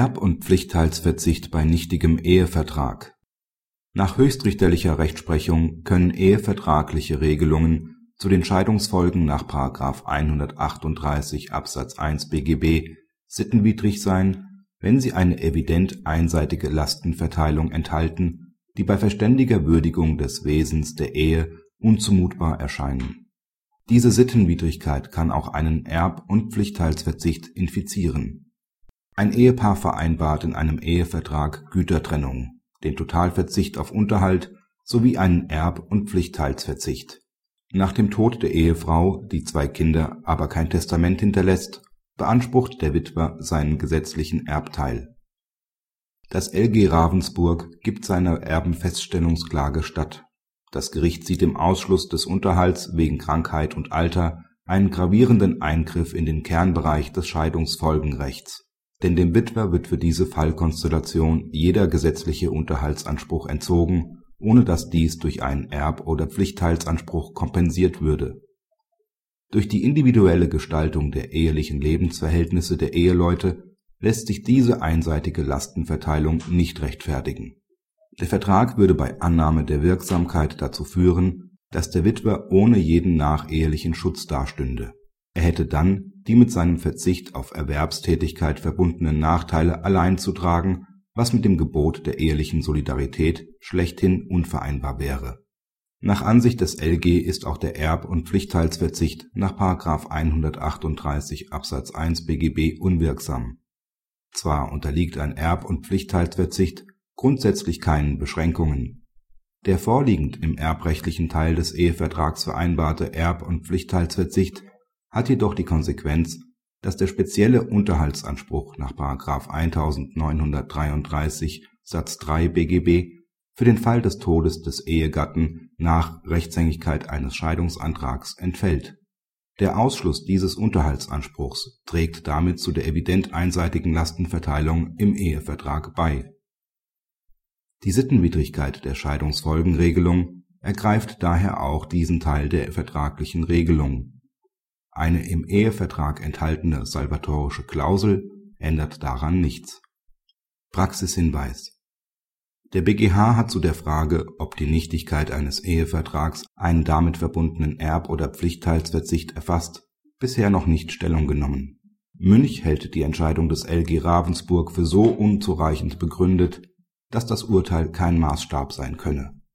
Erb und Pflichtteilsverzicht bei nichtigem Ehevertrag Nach höchstrichterlicher Rechtsprechung können ehevertragliche Regelungen zu den Scheidungsfolgen nach § 138 Absatz 1 BGB sittenwidrig sein, wenn sie eine evident einseitige Lastenverteilung enthalten, die bei verständiger Würdigung des Wesens der Ehe unzumutbar erscheinen. Diese Sittenwidrigkeit kann auch einen Erb und Pflichtteilsverzicht infizieren ein Ehepaar vereinbart in einem Ehevertrag Gütertrennung, den Totalverzicht auf Unterhalt sowie einen Erb und Pflichtteilsverzicht. Nach dem Tod der Ehefrau, die zwei Kinder, aber kein Testament hinterlässt, beansprucht der Witwer seinen gesetzlichen Erbteil. Das LG Ravensburg gibt seiner Erbenfeststellungsklage statt. Das Gericht sieht im Ausschluss des Unterhalts wegen Krankheit und Alter einen gravierenden Eingriff in den Kernbereich des Scheidungsfolgenrechts denn dem Witwer wird für diese Fallkonstellation jeder gesetzliche Unterhaltsanspruch entzogen, ohne dass dies durch einen Erb oder Pflichtteilsanspruch kompensiert würde. Durch die individuelle Gestaltung der ehelichen Lebensverhältnisse der Eheleute lässt sich diese einseitige Lastenverteilung nicht rechtfertigen. Der Vertrag würde bei Annahme der Wirksamkeit dazu führen, dass der Witwer ohne jeden nachehelichen Schutz dastünde. Er hätte dann die mit seinem Verzicht auf Erwerbstätigkeit verbundenen Nachteile allein zu tragen, was mit dem Gebot der ehelichen Solidarität schlechthin unvereinbar wäre. Nach Ansicht des LG ist auch der Erb und Pflichtteilsverzicht nach § 138 Absatz 1 BGB unwirksam. Zwar unterliegt ein Erb und Pflichtteilsverzicht grundsätzlich keinen Beschränkungen. Der vorliegend im erbrechtlichen Teil des Ehevertrags vereinbarte Erb und Pflichtteilsverzicht hat jedoch die Konsequenz, dass der spezielle Unterhaltsanspruch nach § 1933 Satz 3 BGB für den Fall des Todes des Ehegatten nach Rechtshängigkeit eines Scheidungsantrags entfällt. Der Ausschluss dieses Unterhaltsanspruchs trägt damit zu der evident einseitigen Lastenverteilung im Ehevertrag bei. Die Sittenwidrigkeit der Scheidungsfolgenregelung ergreift daher auch diesen Teil der vertraglichen Regelung eine im Ehevertrag enthaltene salvatorische Klausel ändert daran nichts. Praxishinweis Der BGH hat zu der Frage, ob die Nichtigkeit eines Ehevertrags einen damit verbundenen Erb oder Pflichtteilsverzicht erfasst, bisher noch nicht Stellung genommen. Münch hält die Entscheidung des LG Ravensburg für so unzureichend begründet, dass das Urteil kein Maßstab sein könne